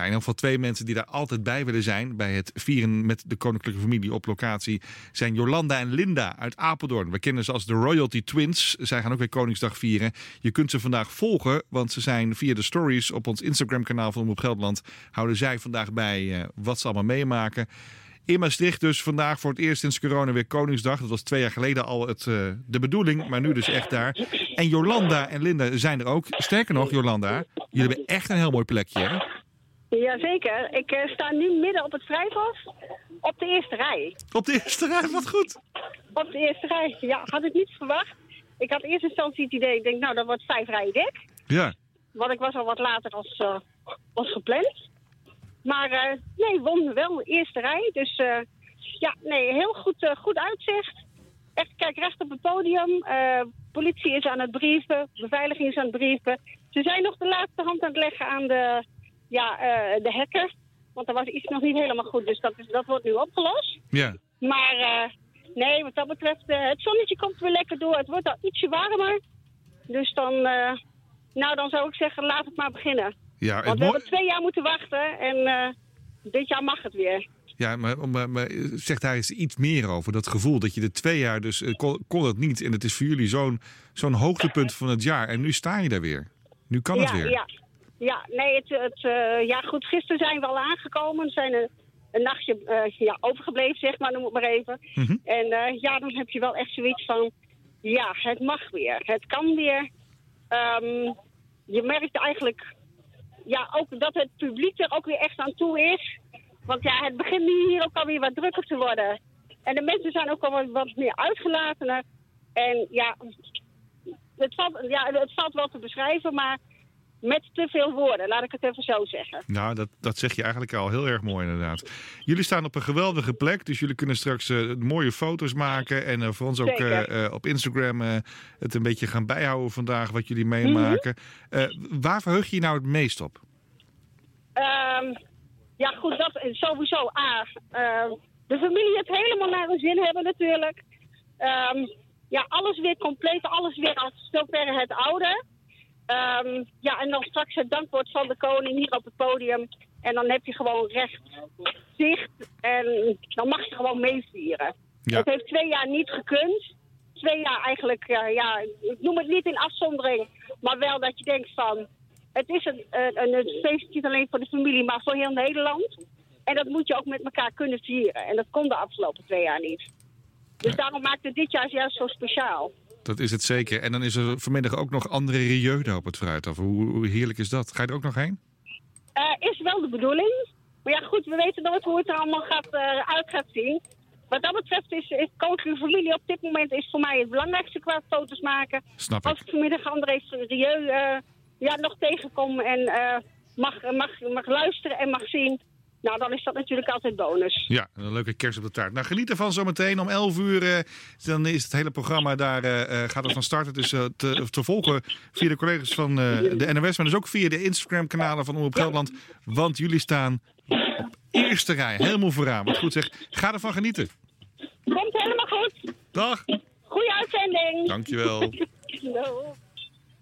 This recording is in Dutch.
in ieder geval twee mensen die daar altijd bij willen zijn. Bij het vieren met de koninklijke familie op locatie. Zijn Jolanda en Linda uit Apeldoorn. We kennen ze als de Royalty Twins. Zij gaan ook weer Koningsdag vieren. Je kunt ze vandaag volgen. Want ze zijn via de stories op ons Instagram kanaal van Omroep Gelderland. Houden zij vandaag bij uh, wat ze allemaal meemaken. In Maastricht dus vandaag voor het eerst sinds corona weer Koningsdag. Dat was twee jaar geleden al het, uh, de bedoeling, maar nu dus echt daar. En Jolanda en Linda zijn er ook. Sterker nog, Jolanda, jullie hebben echt een heel mooi plekje, hè? Jazeker. Ik uh, sta nu midden op het Vrijhof op de eerste rij. Op de eerste rij, wat goed. Op de eerste rij, ja, had ik niet verwacht. Ik had eerst instantie het idee, ik denk nou, dat wordt vijf rijen dik. Ja. Want ik was al wat later als, uh, als gepland. Maar uh, nee, won wel eerste rij. Dus ja, nee, heel goed, goed uitzicht. Echt, kijk recht op het podium. politie is aan het brieven, beveiliging is aan het brieven. Ze zijn nog de laatste hand aan het leggen aan de, ja, de hacker. Want er was iets nog niet helemaal goed, dus dat, is, dat wordt nu opgelost. Ja. Maar nee, wat dat betreft, het zonnetje komt weer lekker door. Het wordt al ietsje warmer. Dus dan, nou, dan zou ik zeggen, laat het maar beginnen. Ja, Want we hebben twee jaar moeten wachten en dit jaar mag het weer. Ja, maar, maar, maar, zeg daar eens iets meer over. Dat gevoel dat je de twee jaar dus kon, kon, het niet. En het is voor jullie zo'n zo'n hoogtepunt van het jaar. En nu sta je daar weer. Nu kan het ja, weer. Ja, ja nee, het, het, uh, ja, goed. Gisteren zijn we al aangekomen. We zijn een, een nachtje ja, overgebleven, zeg maar, noem het maar even. Mm -hmm. En ja, dan heb je wel echt zoiets van... Ja, het mag weer. Het kan weer. Um, je merkt eigenlijk ja, ook dat het publiek er ook weer echt aan toe is. Want ja, het begint nu hier ook alweer wat drukker te worden. En de mensen zijn ook al wat, wat meer uitgelatener. En ja het, valt, ja, het valt wel te beschrijven, maar met te veel woorden, laat ik het even zo zeggen. Nou, dat, dat zeg je eigenlijk al heel erg mooi inderdaad. Jullie staan op een geweldige plek, dus jullie kunnen straks uh, mooie foto's maken. En uh, voor ons ook uh, op Instagram het een beetje gaan bijhouden vandaag, wat jullie meemaken. Mm -hmm. waar verheug je je nou het meest op? Um, ja goed, dat sowieso A. de familie het helemaal naar hun zin hebben natuurlijk. Um, ja, alles weer compleet, alles weer als zover het oude. Um, ja, en dan straks het dankwoord van de koning hier op het podium. En dan heb je gewoon recht zicht. En dan mag je gewoon meevieren. Ja. Het heeft twee jaar niet gekund. Twee jaar eigenlijk, uh, ja, ik noem het niet in afzondering. Maar wel dat je denkt van... Het is een, een, een feest niet alleen voor de familie, maar voor heel Nederland. En dat moet je ook met elkaar kunnen vieren. En dat kon de afgelopen twee jaar niet. Dus daarom maakt het dit jaar juist zo speciaal. Dat is het zeker. En dan is er vanmiddag ook nog andere Rieude op het Fruithof. Hoe, hoe, heerlijk is dat? Ga je er ook nog heen? Uh, is wel de bedoeling. Maar ja, goed, we weten nooit hoe het er allemaal gaat, uh, uit gaat zien. Wat dat betreft is, is koninklijke familie op dit moment is voor mij het belangrijkste qua foto's maken. Snap Als ik vanmiddag André Rieu uh, ja, nog tegenkom en mag, mag, mag luisteren en mag zien... Nou, dan is dat natuurlijk altijd bonus. Ja, een leuke kerst op de taart. Nou, geniet ervan zometeen om 11 uur. Uh, dan is het hele programma daar, uh, gaat het van start. Het is uh, te, te, volgen via de collega's van de NOS, maar dus ook via de Instagram-kanalen van Omroep Gelderland. Want jullie staan op eerste rij, helemaal vooraan. Wat goed zeg. Ga ervan genieten. Komt helemaal goed. Dag. Goeie uitzending. Dankjewel.